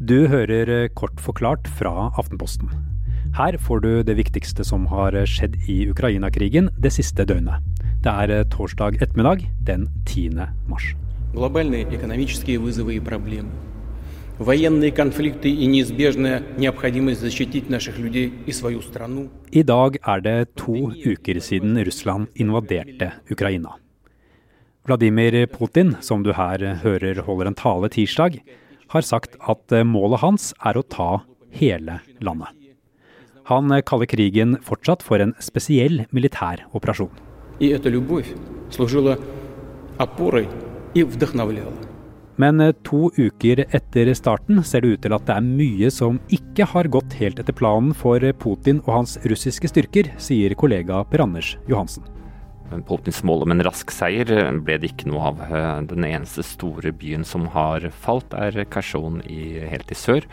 Du hører kort forklart fra Aftenposten. Her får du det viktigste som har skjedd i Ukraina-krigen det siste døgnet. Det er torsdag ettermiddag den 10. mars. Глобальные экономические вызовы и проблемы, военные конфликты и неизбежная необходимость защитить наших людей и свою страну. I dag er det to uker siden Russland invaderte Ukraina. Vladimir Putin, som du her hører holder en tale tirsdag, har sagt at eh, målet hans er å ta hele landet. Han eh, kaller krigen fortsatt for en spesiell militær operasjon. Men eh, to uker etter starten ser det ut til at det er mye som ikke har gått helt etter planen for Putin og hans russiske styrker, sier kollega Per Anders Johansen. Mål om en rask seier ble det ikke noe av. Den eneste store byen som har falt, er Kherson helt i sør.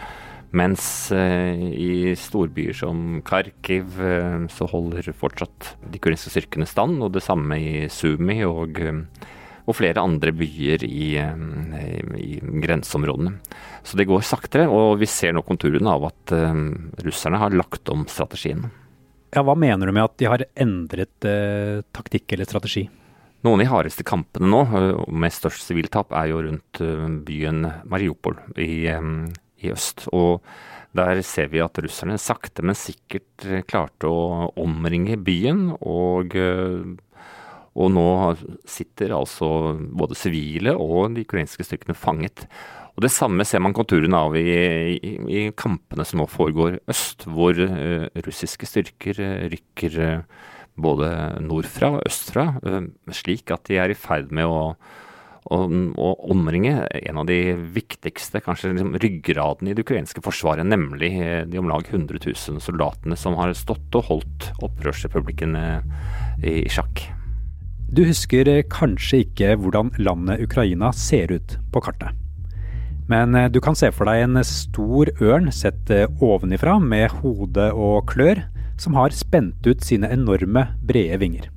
Mens eh, i storbyer som Kharkiv eh, så holder fortsatt de kurdiske styrkene stand, og det samme i Sumi og, eh, og flere andre byer i, i, grenseområdene. Så det går saktere, og vi ser nå konturene av at russerne har lagt om strategien. Ja, Hva mener du med at de har endret eh, taktikk eller strategi? Noen av de hardeste kampene nå, med størst siviltap, er jo rundt byen Mariupol i, i øst. Og der ser vi at russerne sakte, men sikkert klarte å omringe byen. Og, og nå sitter altså både sivile og de ukrainske styrkene fanget. Og Det samme ser man konturene av i, i, i, kampene som nå foregår øst, hvor uh, russiske styrker uh, rykker uh, både nordfra og østfra, slik at de er i ferd med å, å, å omringe en av de viktigste, kanskje liksom, ryggraden i det ukrainske forsvaret, nemlig de om lag 100 000 soldatene som har stått og holdt opprørsrepublikken i, i sjakk. Du husker kanskje ikke hvordan landet Ukraina ser ut på kartet. Men du kan se for deg en stor ørn sett ovenifra med hode og klør, som har spent ut sine enorme, brede vinger.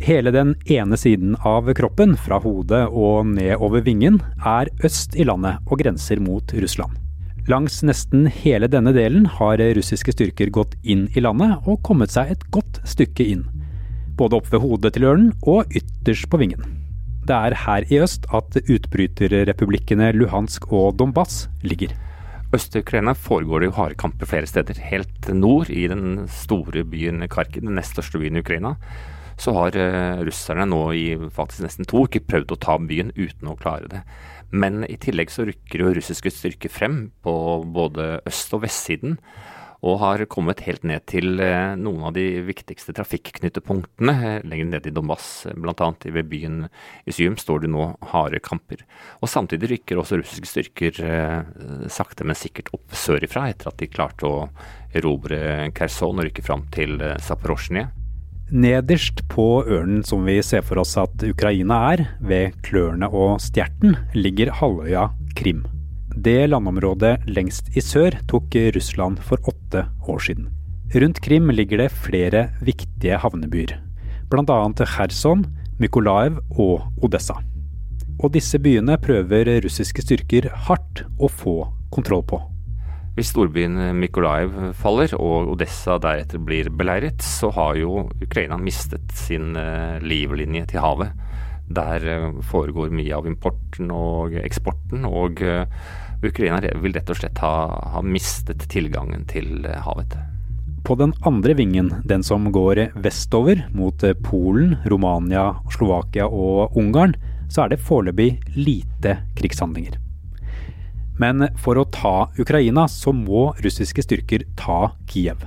Hele den ene siden av kroppen, fra hodet og ned over vingen, er øst i landet og grenser mot Russland. Langs nesten hele denne delen har russiske styrker gått inn i landet og kommet seg et godt stykke inn. Både opp ved hodet til ørnen og ytterst på vingen. Det er her i øst at utbryterrepublikkene Luhansk og Donbass ligger. Øst-Ukraina foregår det jo harde kamper flere steder. Helt nord, i den store byen Kharkiv, den nest største byen i Ukraina, så har uh, russerne nå i faktisk nesten to uker prøvd å ta byen uten å klare det. Men i tillegg så rykker jo russiske styrker frem på både øst- og vestsiden og har kommet helt ned til eh, noen av de viktigste trafikknutepunktene eh, lenger ned i Donbass. Bl.a. ved byen Isyum, står det nå harde kamper. Og Samtidig rykker også russiske styrker eh, sakte, men sikkert opp sørifra, etter at de klarte å erobre Kherson og rykke fram til Zaporozjnje. Nederst på ørnen som vi ser for oss at Ukraina er, ved klørne og stjerten, ligger halvøya Krim. Det landområdet lengst i sør tok Russland for åtte år siden. Rundt Krim ligger det flere viktige havnebyer, bl.a. Kherson, Mykolaev og Odessa. Og disse byene prøver russiske styrker hardt å få kontroll på. Hvis storbyen Mykolaev faller og Odessa deretter blir beleiret, så har jo Ukraina mistet sin eh, livlinje til havet. Der eh, foregår mye av importen og eksporten, og eh, Ukraina vil rett og slett ha, ha mistet tilgangen til eh, havet. På den andre vingen, den som går vestover mot Polen, Romania, Slovakia og Ungarn, så er det foreløpig lite krigshandlinger. Men for å ta Ukraina, så må russiske styrker ta Kiev.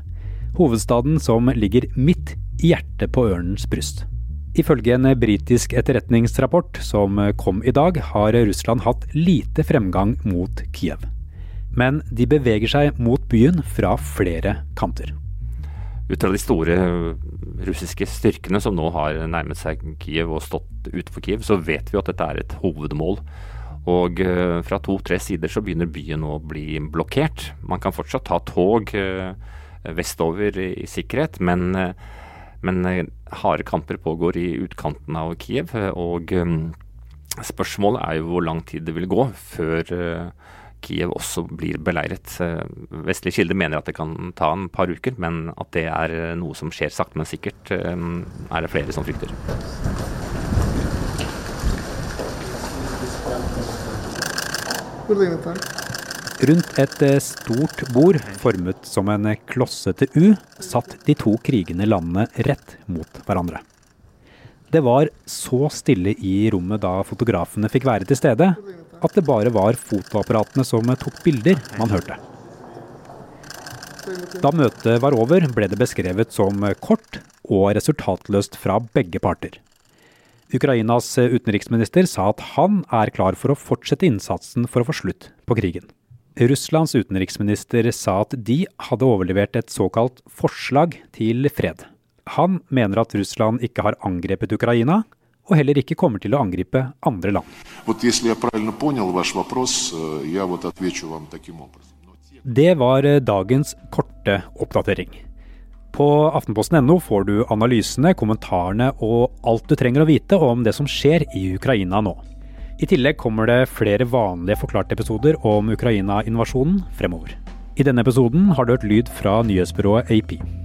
Hovedstaden som ligger midt i hjertet på ørnens bryst. Ifølge en britisk etterretningsrapport som kom i dag, har Russland hatt lite fremgang mot Kiev. Men de beveger seg mot byen fra flere kanter. Ut av de store russiske styrkene som nå har nærmet seg Kiev og stått utenfor Kiev, så vet vi at dette er et hovedmål. Og eh, fra to-tre sider så begynner byen å bli blokkert. Man kan fortsatt ta tog eh, vestover i sikkerhet, men eh, men eh, harde kamper pågår i utkanten av Kiev, og um, spørsmålet er jo hvor lang tid det vil gå før Kiev også blir beleiret. Vestlige kilder mener at det kan ta en par uker, men at det er noe som skjer sakte, men sikkert, er det flere som frykter. Rundt et eh, stort bord formet som en klossete U satt de to krigende landene rett mot hverandre. Det var så stille i rommet da fotografene fikk være til stede, at det bare var fotoapparatene som tok bilder man hørte. Da møtet var over, ble det beskrevet som kort og resultatløst fra begge parter. Ukrainas utenriksminister sa at han er klar for å fortsette innsatsen for å få slutt på krigen. Russlands utenriksminister sa at de hadde overlevert et såkalt forslag til fred. Han mener at Russland ikke har angrepet Ukraina, og heller ikke kommer til å angripe andre land. Det var dagens korte oppdatering. På aftenposten.no får du analysene, kommentarene og alt du trenger å vite om det som skjer i Ukraina nå. I tillegg kommer det flere vanlige forklarte episoder om Ukraina-invasjonen fremover. I denne episoden har du hørt lyd fra nyhetsbyrået AP.